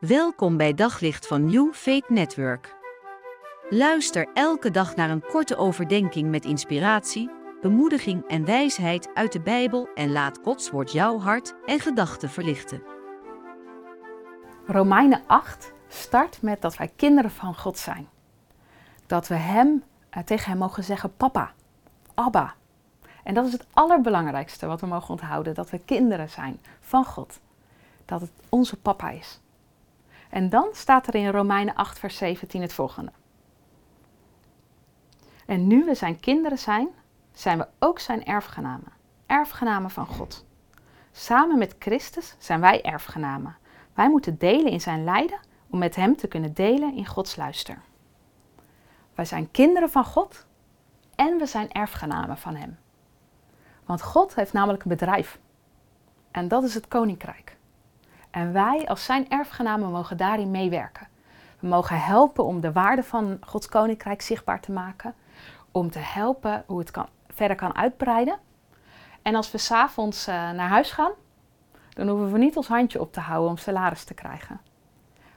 Welkom bij Daglicht van New Faith Network. Luister elke dag naar een korte overdenking met inspiratie, bemoediging en wijsheid uit de Bijbel en laat Gods woord jouw hart en gedachten verlichten. Romeinen 8 start met dat wij kinderen van God zijn. Dat we hem, eh, tegen hem mogen zeggen papa, abba. En dat is het allerbelangrijkste wat we mogen onthouden, dat we kinderen zijn van God. Dat het onze papa is. En dan staat er in Romeinen 8, vers 17 het volgende. En nu we zijn kinderen zijn, zijn we ook zijn erfgenamen. Erfgenamen van God. Samen met Christus zijn wij erfgenamen. Wij moeten delen in zijn lijden om met hem te kunnen delen in Gods luister. Wij zijn kinderen van God en we zijn erfgenamen van hem. Want God heeft namelijk een bedrijf. En dat is het koninkrijk. En wij als zijn erfgenamen mogen daarin meewerken. We mogen helpen om de waarde van Gods koninkrijk zichtbaar te maken. Om te helpen hoe het kan, verder kan uitbreiden. En als we s'avonds uh, naar huis gaan, dan hoeven we niet ons handje op te houden om salaris te krijgen.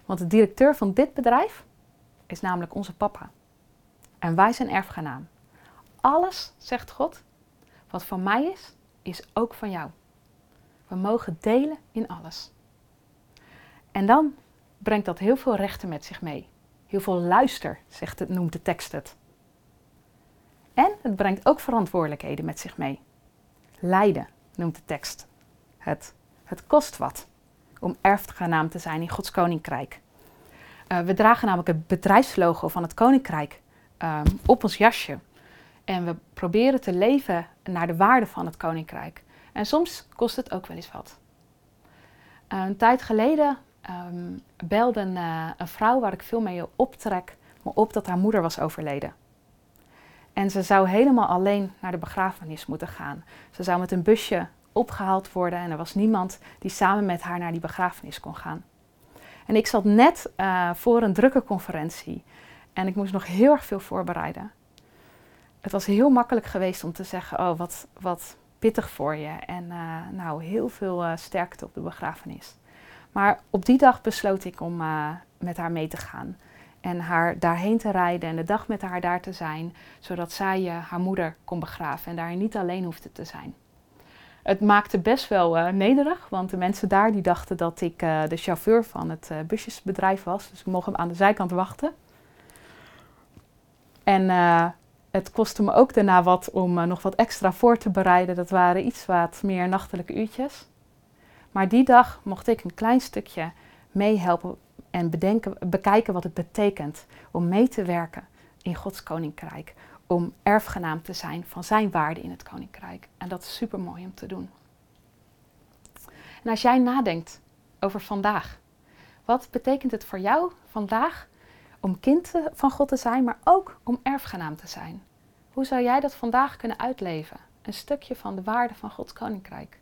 Want de directeur van dit bedrijf is namelijk onze papa. En wij zijn erfgenaam. Alles, zegt God, wat van mij is, is ook van jou. We mogen delen in alles. En dan brengt dat heel veel rechten met zich mee. Heel veel luister, zegt het, noemt de tekst het. En het brengt ook verantwoordelijkheden met zich mee. Lijden noemt de tekst het. Het kost wat om erfgenaam te zijn in Gods koninkrijk. Uh, we dragen namelijk het bedrijfslogo van het koninkrijk uh, op ons jasje. En we proberen te leven naar de waarde van het koninkrijk. En soms kost het ook wel eens wat. Uh, een tijd geleden um, belde een, uh, een, vrouw waar ik veel mee optrek me op dat haar moeder was overleden. En ze zou helemaal alleen naar de begrafenis moeten gaan. Ze zou met een busje opgehaald worden en er was niemand die samen met haar naar die begrafenis kon gaan. En ik zat net uh, voor een drukke conferentie en ik moest nog heel erg veel voorbereiden. Het was heel makkelijk geweest om te zeggen: Oh, wat, wat pittig voor je. En uh, nou, heel veel sterkte op de begrafenis. Maar op die dag besloot ik om uh, met haar mee te gaan. En haar daarheen te rijden en de dag met haar daar te zijn. Zodat zij uh, haar moeder kon begraven en daar niet alleen hoefde te zijn. Het maakte best wel uh, nederig, want de mensen daar die dachten dat ik de chauffeur van het busjesbedrijf was. Dus ik mocht hem aan de zijkant wachten. En het kostte me ook daarna wat om nog wat extra voor te bereiden. Dat waren iets wat meer nachtelijke uurtjes. Maar die dag mocht ik een klein stukje meehelpen en bedenken, bekijken wat het betekent om mee te werken in Gods koninkrijk. Om erfgenaam te zijn van zijn waarde in het koninkrijk. En dat is super mooi om te doen. En als jij nadenkt over vandaag, wat betekent het voor jou vandaag om kind van God te zijn, maar ook om erfgenaam te zijn? Hoe zou jij dat vandaag kunnen uitleven? Een stukje van de waarde van Gods koninkrijk.